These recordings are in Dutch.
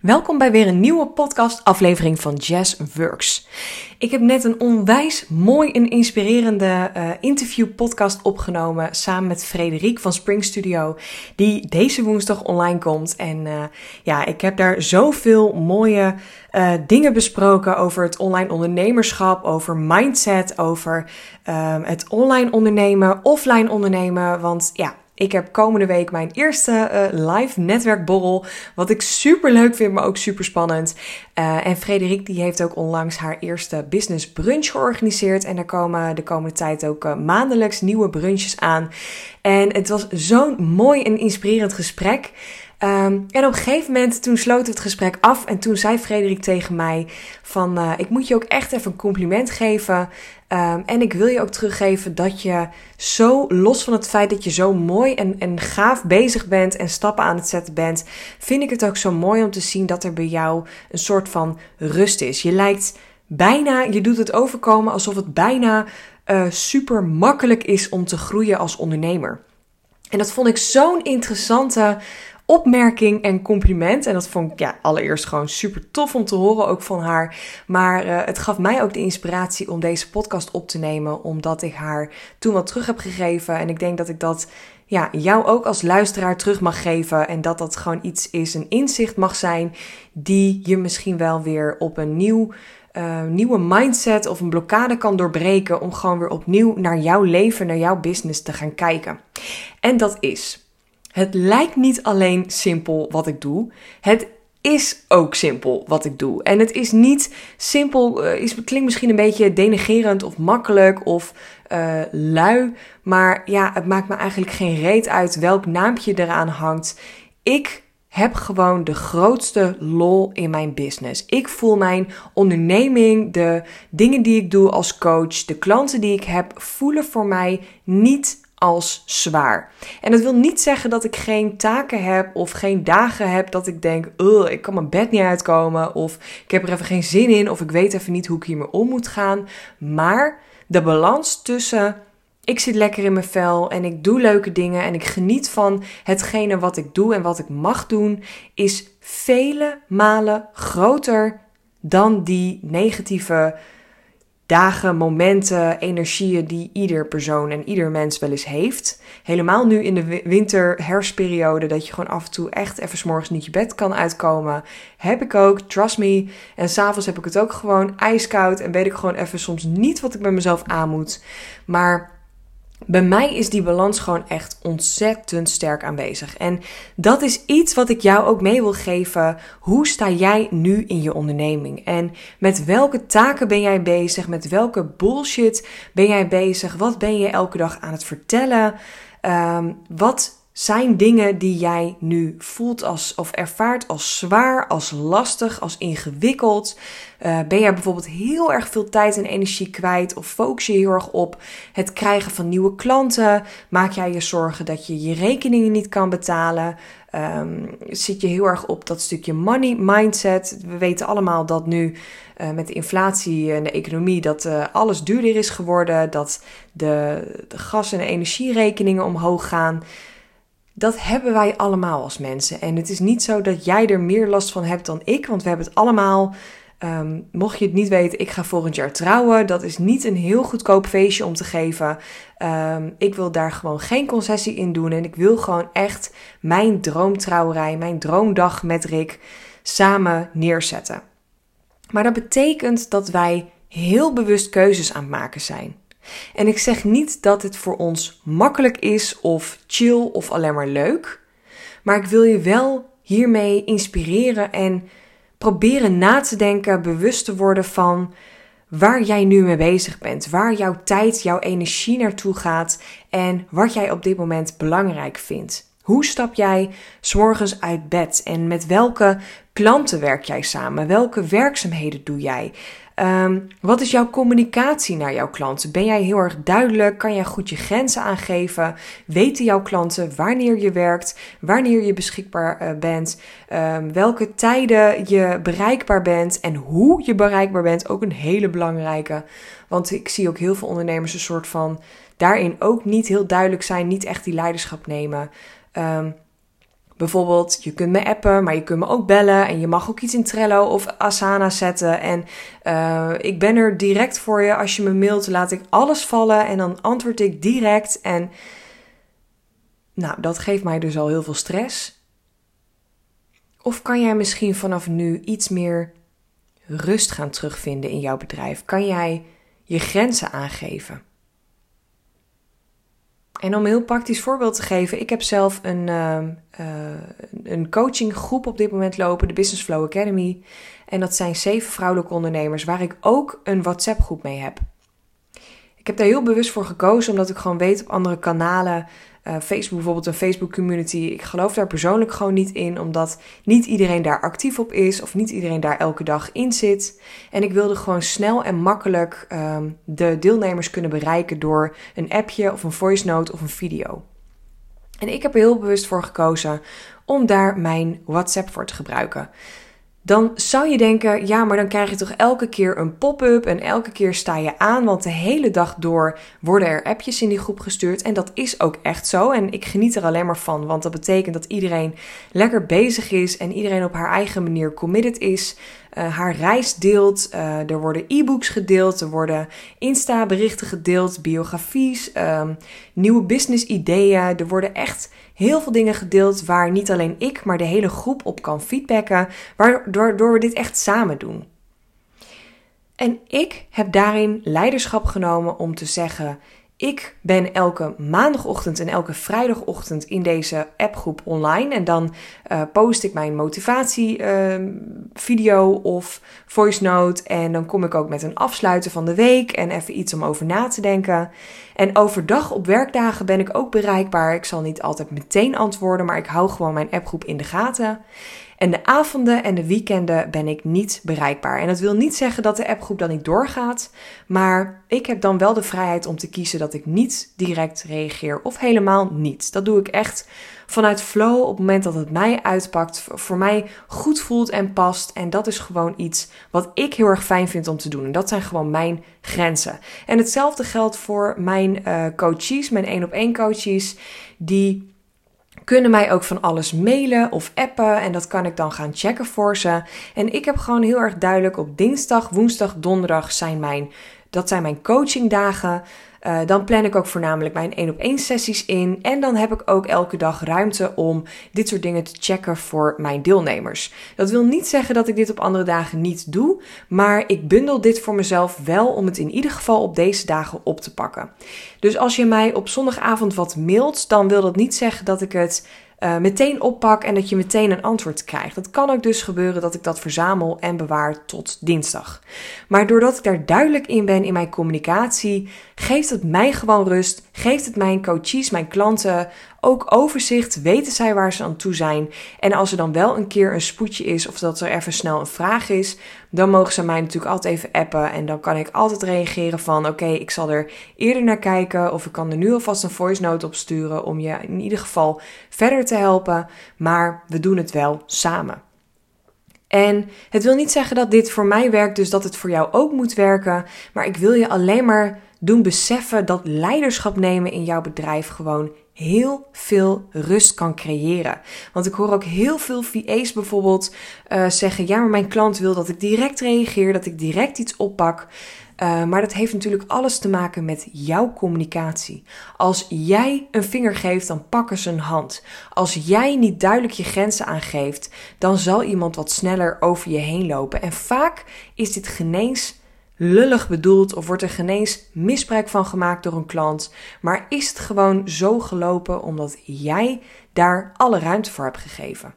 Welkom bij weer een nieuwe podcast-aflevering van Jazz Works. Ik heb net een onwijs mooi en inspirerende uh, interview-podcast opgenomen samen met Frederik van Spring Studio, die deze woensdag online komt. En uh, ja, ik heb daar zoveel mooie uh, dingen besproken over het online ondernemerschap, over mindset, over het online ondernemen, offline ondernemen. Want ja, ik heb komende week mijn eerste uh, live netwerkborrel. Wat ik super leuk vind, maar ook super spannend. Uh, en Frederik die heeft ook onlangs haar eerste business brunch georganiseerd. En er komen de komende tijd ook uh, maandelijks nieuwe brunches aan. En het was zo'n mooi en inspirerend gesprek. Um, en op een gegeven moment, toen sloot het gesprek af en toen zei Frederik tegen mij van, uh, ik moet je ook echt even een compliment geven. Um, en ik wil je ook teruggeven dat je zo, los van het feit dat je zo mooi en, en gaaf bezig bent en stappen aan het zetten bent, vind ik het ook zo mooi om te zien dat er bij jou een soort van rust is. Je lijkt bijna, je doet het overkomen alsof het bijna uh, super makkelijk is om te groeien als ondernemer. En dat vond ik zo'n interessante opmerking en compliment. En dat vond ik ja, allereerst gewoon super tof om te horen, ook van haar. Maar uh, het gaf mij ook de inspiratie om deze podcast op te nemen, omdat ik haar toen wat terug heb gegeven. En ik denk dat ik dat ja, jou ook als luisteraar terug mag geven. En dat dat gewoon iets is, een inzicht mag zijn, die je misschien wel weer op een nieuw. Uh, nieuwe mindset of een blokkade kan doorbreken om gewoon weer opnieuw naar jouw leven, naar jouw business te gaan kijken. En dat is het lijkt niet alleen simpel wat ik doe. Het is ook simpel wat ik doe. En het is niet simpel, uh, is, klinkt misschien een beetje denigerend of makkelijk of uh, lui. Maar ja, het maakt me eigenlijk geen reet uit welk naampje eraan hangt. Ik heb gewoon de grootste lol in mijn business. Ik voel mijn onderneming, de dingen die ik doe als coach, de klanten die ik heb, voelen voor mij niet als zwaar. En dat wil niet zeggen dat ik geen taken heb of geen dagen heb dat ik denk, ik kan mijn bed niet uitkomen of ik heb er even geen zin in of ik weet even niet hoe ik hiermee om moet gaan. Maar de balans tussen ik zit lekker in mijn vel en ik doe leuke dingen en ik geniet van hetgene wat ik doe en wat ik mag doen, is vele malen groter dan die negatieve dagen, momenten, energieën die ieder persoon en ieder mens wel eens heeft. Helemaal nu in de winter-herfstperiode, dat je gewoon af en toe echt even s'morgens niet je bed kan uitkomen. Heb ik ook, trust me. En s'avonds heb ik het ook gewoon ijskoud en weet ik gewoon even soms niet wat ik met mezelf aan moet. Maar bij mij is die balans gewoon echt ontzettend sterk aanwezig. En dat is iets wat ik jou ook mee wil geven. Hoe sta jij nu in je onderneming? En met welke taken ben jij bezig? Met welke bullshit ben jij bezig? Wat ben je elke dag aan het vertellen? Um, wat zijn dingen die jij nu voelt als of ervaart als zwaar, als lastig, als ingewikkeld? Uh, ben jij bijvoorbeeld heel erg veel tijd en energie kwijt of focus je heel erg op het krijgen van nieuwe klanten? Maak jij je zorgen dat je je rekeningen niet kan betalen? Um, zit je heel erg op dat stukje money mindset? We weten allemaal dat nu uh, met de inflatie en de economie dat uh, alles duurder is geworden, dat de gas- en energierekeningen omhoog gaan. Dat hebben wij allemaal als mensen. En het is niet zo dat jij er meer last van hebt dan ik, want we hebben het allemaal. Um, mocht je het niet weten, ik ga volgend jaar trouwen. Dat is niet een heel goedkoop feestje om te geven. Um, ik wil daar gewoon geen concessie in doen. En ik wil gewoon echt mijn droomtrouwerij, mijn droomdag met Rick samen neerzetten. Maar dat betekent dat wij heel bewust keuzes aan het maken zijn. En ik zeg niet dat het voor ons makkelijk is of chill of alleen maar leuk. Maar ik wil je wel hiermee inspireren en proberen na te denken, bewust te worden van waar jij nu mee bezig bent, waar jouw tijd, jouw energie naartoe gaat en wat jij op dit moment belangrijk vindt. Hoe stap jij s'morgens uit bed en met welke klanten werk jij samen? Welke werkzaamheden doe jij? Um, wat is jouw communicatie naar jouw klanten? Ben jij heel erg duidelijk? Kan jij goed je grenzen aangeven? Weten jouw klanten wanneer je werkt, wanneer je beschikbaar uh, bent, um, welke tijden je bereikbaar bent en hoe je bereikbaar bent? Ook een hele belangrijke. Want ik zie ook heel veel ondernemers een soort van daarin ook niet heel duidelijk zijn, niet echt die leiderschap nemen. Um, Bijvoorbeeld, je kunt me appen, maar je kunt me ook bellen. En je mag ook iets in Trello of Asana zetten. En uh, ik ben er direct voor je. Als je me mailt, laat ik alles vallen en dan antwoord ik direct. En nou, dat geeft mij dus al heel veel stress. Of kan jij misschien vanaf nu iets meer rust gaan terugvinden in jouw bedrijf? Kan jij je grenzen aangeven? En om een heel praktisch voorbeeld te geven, ik heb zelf een, uh, uh, een coachinggroep op dit moment lopen, de Business Flow Academy. En dat zijn zeven vrouwelijke ondernemers waar ik ook een WhatsApp groep mee heb. Ik heb daar heel bewust voor gekozen, omdat ik gewoon weet op andere kanalen uh, Facebook bijvoorbeeld, een Facebook community. Ik geloof daar persoonlijk gewoon niet in, omdat niet iedereen daar actief op is of niet iedereen daar elke dag in zit. En ik wilde gewoon snel en makkelijk um, de deelnemers kunnen bereiken door een appje of een voice note of een video. En ik heb er heel bewust voor gekozen om daar mijn WhatsApp voor te gebruiken dan zou je denken: ja, maar dan krijg je toch elke keer een pop-up en elke keer sta je aan, want de hele dag door worden er appjes in die groep gestuurd. En dat is ook echt zo. En ik geniet er alleen maar van, want dat betekent dat iedereen lekker bezig is en iedereen op haar eigen manier committed is. Uh, haar reis deelt. Uh, er worden e-books gedeeld. Er worden Insta-berichten gedeeld. Biografies. Um, nieuwe business-ideeën. Er worden echt heel veel dingen gedeeld waar niet alleen ik, maar de hele groep op kan feedbacken, waardoor we dit echt samen doen. En ik heb daarin leiderschap genomen om te zeggen: ik ben elke maandagochtend en elke vrijdagochtend in deze appgroep online. En dan uh, post ik mijn motivatievideo uh, of voice note. En dan kom ik ook met een afsluiten van de week en even iets om over na te denken. En overdag op werkdagen ben ik ook bereikbaar. Ik zal niet altijd meteen antwoorden, maar ik hou gewoon mijn appgroep in de gaten. En de avonden en de weekenden ben ik niet bereikbaar. En dat wil niet zeggen dat de appgroep dan niet doorgaat. Maar ik heb dan wel de vrijheid om te kiezen dat ik niet direct reageer. Of helemaal niet. Dat doe ik echt vanuit flow op het moment dat het mij uitpakt. Voor mij goed voelt en past. En dat is gewoon iets wat ik heel erg fijn vind om te doen. En dat zijn gewoon mijn grenzen. En hetzelfde geldt voor mijn uh, coaches, mijn één op één coaches. Die kunnen mij ook van alles mailen of appen en dat kan ik dan gaan checken voor ze. En ik heb gewoon heel erg duidelijk op dinsdag, woensdag, donderdag zijn mijn, dat zijn mijn coachingdagen. Uh, dan plan ik ook voornamelijk mijn 1 op 1 sessies in. En dan heb ik ook elke dag ruimte om dit soort dingen te checken voor mijn deelnemers. Dat wil niet zeggen dat ik dit op andere dagen niet doe. Maar ik bundel dit voor mezelf wel om het in ieder geval op deze dagen op te pakken. Dus als je mij op zondagavond wat mailt, dan wil dat niet zeggen dat ik het uh, meteen oppak en dat je meteen een antwoord krijgt. Dat kan ook dus gebeuren dat ik dat verzamel en bewaar tot dinsdag. Maar doordat ik daar duidelijk in ben in mijn communicatie, geeft het mij gewoon rust, geeft het mijn coaches, mijn klanten ook overzicht, weten zij waar ze aan toe zijn. En als er dan wel een keer een spoedje is of dat er even snel een vraag is, dan mogen ze mij natuurlijk altijd even appen. En dan kan ik altijd reageren van oké, ik zal er eerder naar kijken. Of ik kan er nu alvast een voice note op sturen om je in ieder geval verder te helpen. Maar we doen het wel samen. En het wil niet zeggen dat dit voor mij werkt, dus dat het voor jou ook moet werken. Maar ik wil je alleen maar doen beseffen dat leiderschap nemen in jouw bedrijf gewoon heel veel rust kan creëren. Want ik hoor ook heel veel VA's bijvoorbeeld uh, zeggen: ja, maar mijn klant wil dat ik direct reageer, dat ik direct iets oppak. Uh, maar dat heeft natuurlijk alles te maken met jouw communicatie. Als jij een vinger geeft, dan pakken ze een hand. Als jij niet duidelijk je grenzen aangeeft, dan zal iemand wat sneller over je heen lopen. En vaak is dit genees lullig bedoeld of wordt er genees misbruik van gemaakt door een klant, maar is het gewoon zo gelopen omdat jij daar alle ruimte voor hebt gegeven.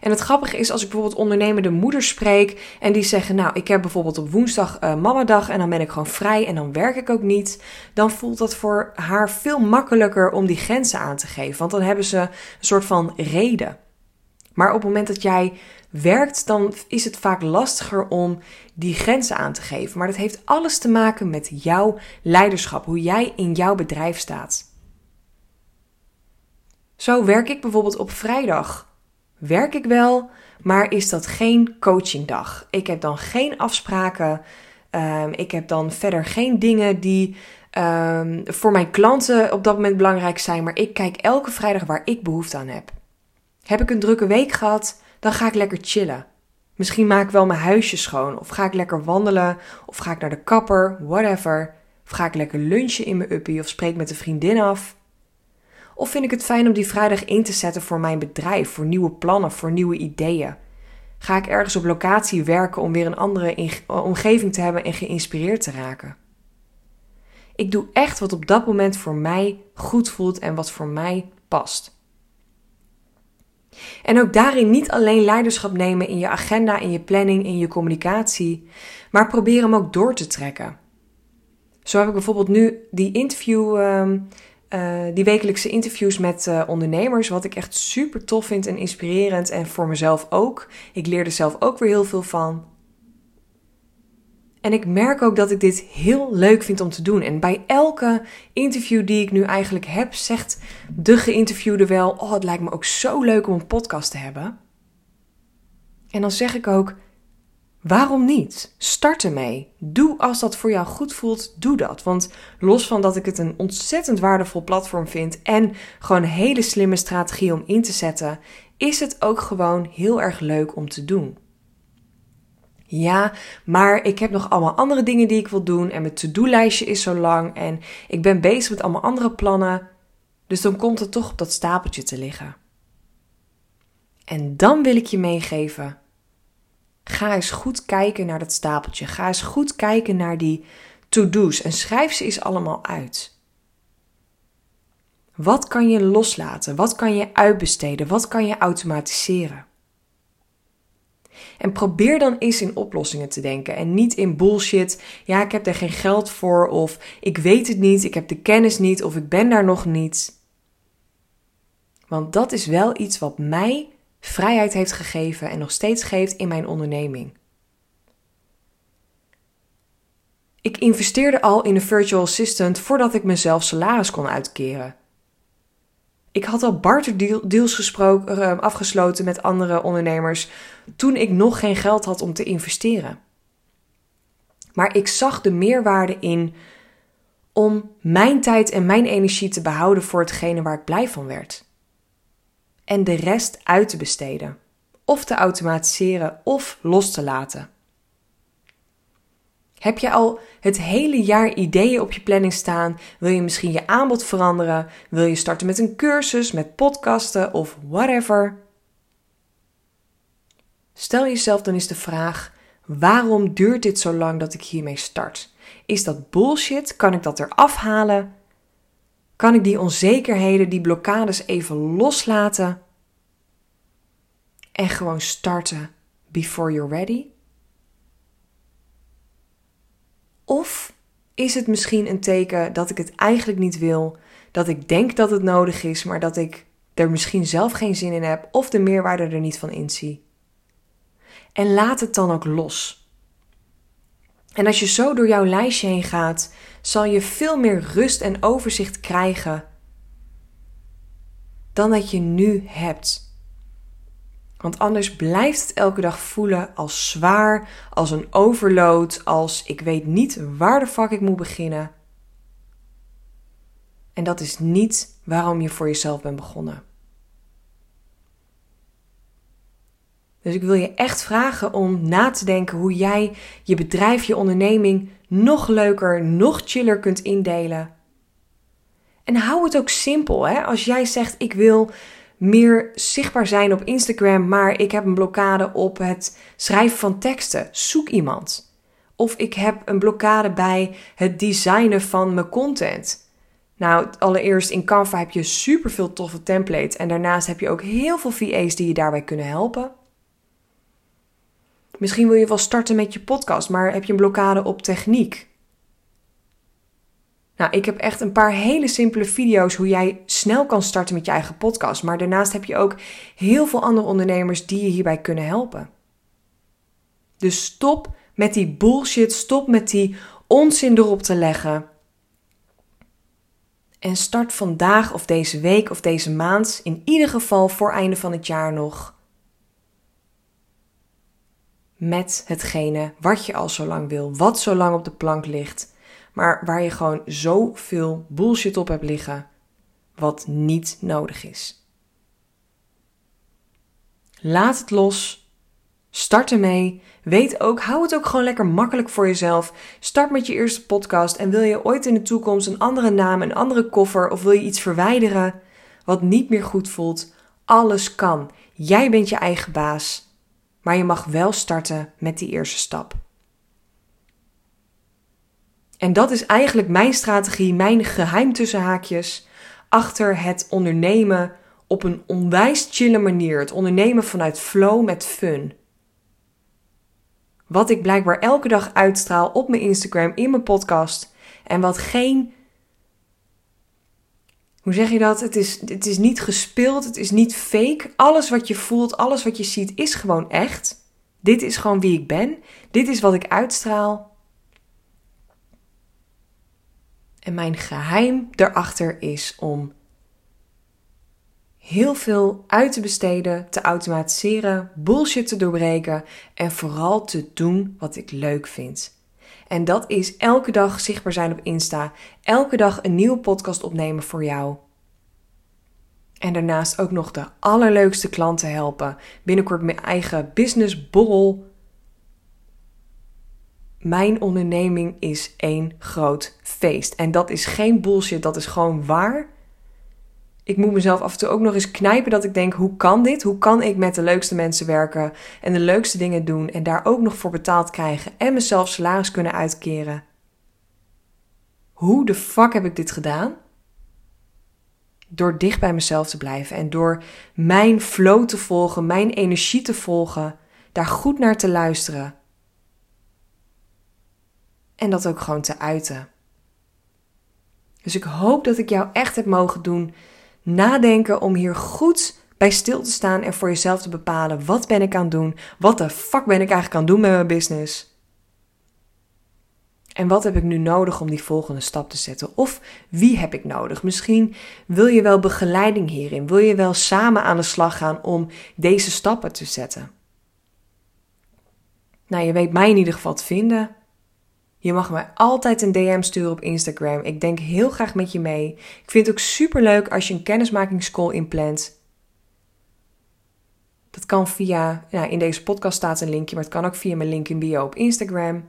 En het grappige is als ik bijvoorbeeld ondernemende moeders spreek en die zeggen: Nou, ik heb bijvoorbeeld op woensdag uh, mamadag en dan ben ik gewoon vrij en dan werk ik ook niet. Dan voelt dat voor haar veel makkelijker om die grenzen aan te geven, want dan hebben ze een soort van reden. Maar op het moment dat jij werkt, dan is het vaak lastiger om die grenzen aan te geven. Maar dat heeft alles te maken met jouw leiderschap, hoe jij in jouw bedrijf staat. Zo werk ik bijvoorbeeld op vrijdag. Werk ik wel, maar is dat geen coachingdag? Ik heb dan geen afspraken. Um, ik heb dan verder geen dingen die um, voor mijn klanten op dat moment belangrijk zijn. Maar ik kijk elke vrijdag waar ik behoefte aan heb. Heb ik een drukke week gehad, dan ga ik lekker chillen. Misschien maak ik wel mijn huisje schoon, of ga ik lekker wandelen, of ga ik naar de kapper, whatever. Of ga ik lekker lunchen in mijn uppie, of spreek met een vriendin af. Of vind ik het fijn om die vrijdag in te zetten voor mijn bedrijf, voor nieuwe plannen, voor nieuwe ideeën? Ga ik ergens op locatie werken om weer een andere omgeving te hebben en geïnspireerd te raken? Ik doe echt wat op dat moment voor mij goed voelt en wat voor mij past. En ook daarin niet alleen leiderschap nemen in je agenda, in je planning, in je communicatie, maar probeer hem ook door te trekken. Zo heb ik bijvoorbeeld nu die interview, ehm, eh, die wekelijkse interviews met uh, ondernemers, wat ik echt super tof vind en inspirerend en voor mezelf ook. Ik leer er zelf ook weer heel veel van. En ik merk ook dat ik dit heel leuk vind om te doen. En bij elke interview die ik nu eigenlijk heb, zegt de geïnterviewde wel: Oh, het lijkt me ook zo leuk om een podcast te hebben. En dan zeg ik ook: Waarom niet? Start ermee. Doe als dat voor jou goed voelt, doe dat. Want los van dat ik het een ontzettend waardevol platform vind en gewoon een hele slimme strategie om in te zetten, is het ook gewoon heel erg leuk om te doen. Ja, maar ik heb nog allemaal andere dingen die ik wil doen en mijn to-do-lijstje is zo lang en ik ben bezig met allemaal andere plannen. Dus dan komt het toch op dat stapeltje te liggen. En dan wil ik je meegeven: ga eens goed kijken naar dat stapeltje. Ga eens goed kijken naar die to-do's en schrijf ze eens allemaal uit. Wat kan je loslaten? Wat kan je uitbesteden? Wat kan je automatiseren? En probeer dan eens in oplossingen te denken en niet in bullshit. Ja, ik heb er geen geld voor of ik weet het niet, ik heb de kennis niet of ik ben daar nog niet. Want dat is wel iets wat mij vrijheid heeft gegeven en nog steeds geeft in mijn onderneming. Ik investeerde al in een virtual assistant voordat ik mezelf salaris kon uitkeren. Ik had al barterdeals gesproken, uh, afgesloten met andere ondernemers toen ik nog geen geld had om te investeren. Maar ik zag de meerwaarde in om mijn tijd en mijn energie te behouden voor hetgene waar ik blij van werd. En de rest uit te besteden, of te automatiseren of los te laten. Heb je al het hele jaar ideeën op je planning staan? Wil je misschien je aanbod veranderen? Wil je starten met een cursus, met podcasten of whatever? Stel jezelf dan eens de vraag: waarom duurt dit zo lang dat ik hiermee start? Is dat bullshit? Kan ik dat eraf halen? Kan ik die onzekerheden, die blokkades even loslaten? En gewoon starten before you're ready? Of is het misschien een teken dat ik het eigenlijk niet wil, dat ik denk dat het nodig is, maar dat ik er misschien zelf geen zin in heb of de meerwaarde er niet van inzie? En laat het dan ook los. En als je zo door jouw lijstje heen gaat, zal je veel meer rust en overzicht krijgen dan dat je nu hebt. Want anders blijft het elke dag voelen als zwaar, als een overload, als ik weet niet waar de fuck ik moet beginnen. En dat is niet waarom je voor jezelf bent begonnen. Dus ik wil je echt vragen om na te denken hoe jij je bedrijf, je onderneming nog leuker, nog chiller kunt indelen. En hou het ook simpel. Hè? Als jij zegt: Ik wil meer zichtbaar zijn op Instagram, maar ik heb een blokkade op het schrijven van teksten. Zoek iemand. Of ik heb een blokkade bij het designen van mijn content. Nou, allereerst in Canva heb je super veel toffe templates en daarnaast heb je ook heel veel VA's die je daarbij kunnen helpen. Misschien wil je wel starten met je podcast, maar heb je een blokkade op techniek? Nou, ik heb echt een paar hele simpele video's hoe jij snel kan starten met je eigen podcast. Maar daarnaast heb je ook heel veel andere ondernemers die je hierbij kunnen helpen. Dus stop met die bullshit, stop met die onzin erop te leggen. En start vandaag of deze week of deze maand, in ieder geval voor einde van het jaar nog, met hetgene wat je al zo lang wil, wat zo lang op de plank ligt maar waar je gewoon zoveel bullshit op hebt liggen, wat niet nodig is. Laat het los. Start ermee. Weet ook, hou het ook gewoon lekker makkelijk voor jezelf. Start met je eerste podcast en wil je ooit in de toekomst een andere naam, een andere koffer of wil je iets verwijderen wat niet meer goed voelt? Alles kan. Jij bent je eigen baas. Maar je mag wel starten met die eerste stap. En dat is eigenlijk mijn strategie, mijn geheim tussen haakjes achter het ondernemen op een onwijs chille manier. Het ondernemen vanuit flow met fun. Wat ik blijkbaar elke dag uitstraal op mijn Instagram, in mijn podcast. En wat geen. Hoe zeg je dat? Het is, het is niet gespeeld, het is niet fake. Alles wat je voelt, alles wat je ziet, is gewoon echt. Dit is gewoon wie ik ben. Dit is wat ik uitstraal. En mijn geheim daarachter is om heel veel uit te besteden, te automatiseren, bullshit te doorbreken en vooral te doen wat ik leuk vind. En dat is elke dag zichtbaar zijn op Insta, elke dag een nieuwe podcast opnemen voor jou. En daarnaast ook nog de allerleukste klanten helpen. Binnenkort mijn eigen business borrel. Mijn onderneming is één groot feest. En dat is geen bullshit, dat is gewoon waar ik moet mezelf af en toe ook nog eens knijpen dat ik denk: hoe kan dit? Hoe kan ik met de leukste mensen werken en de leukste dingen doen en daar ook nog voor betaald krijgen en mezelf salaris kunnen uitkeren? Hoe de fuck heb ik dit gedaan? Door dicht bij mezelf te blijven en door mijn flow te volgen, mijn energie te volgen, daar goed naar te luisteren. En dat ook gewoon te uiten. Dus ik hoop dat ik jou echt heb mogen doen nadenken om hier goed bij stil te staan en voor jezelf te bepalen: wat ben ik aan het doen? Wat de fuck ben ik eigenlijk aan het doen met mijn business? En wat heb ik nu nodig om die volgende stap te zetten? Of wie heb ik nodig? Misschien wil je wel begeleiding hierin. Wil je wel samen aan de slag gaan om deze stappen te zetten? Nou, je weet mij in ieder geval te vinden. Je mag mij altijd een DM sturen op Instagram. Ik denk heel graag met je mee. Ik vind het ook super leuk als je een kennismakingscall inplant. Dat kan via, ja, in deze podcast staat een linkje, maar het kan ook via mijn link in bio op Instagram.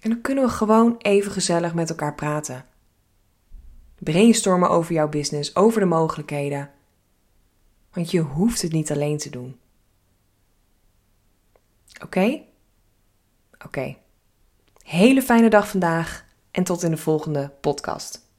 En dan kunnen we gewoon even gezellig met elkaar praten. Brainstormen over jouw business, over de mogelijkheden. Want je hoeft het niet alleen te doen. Oké? Oké. Hele fijne dag vandaag en tot in de volgende podcast.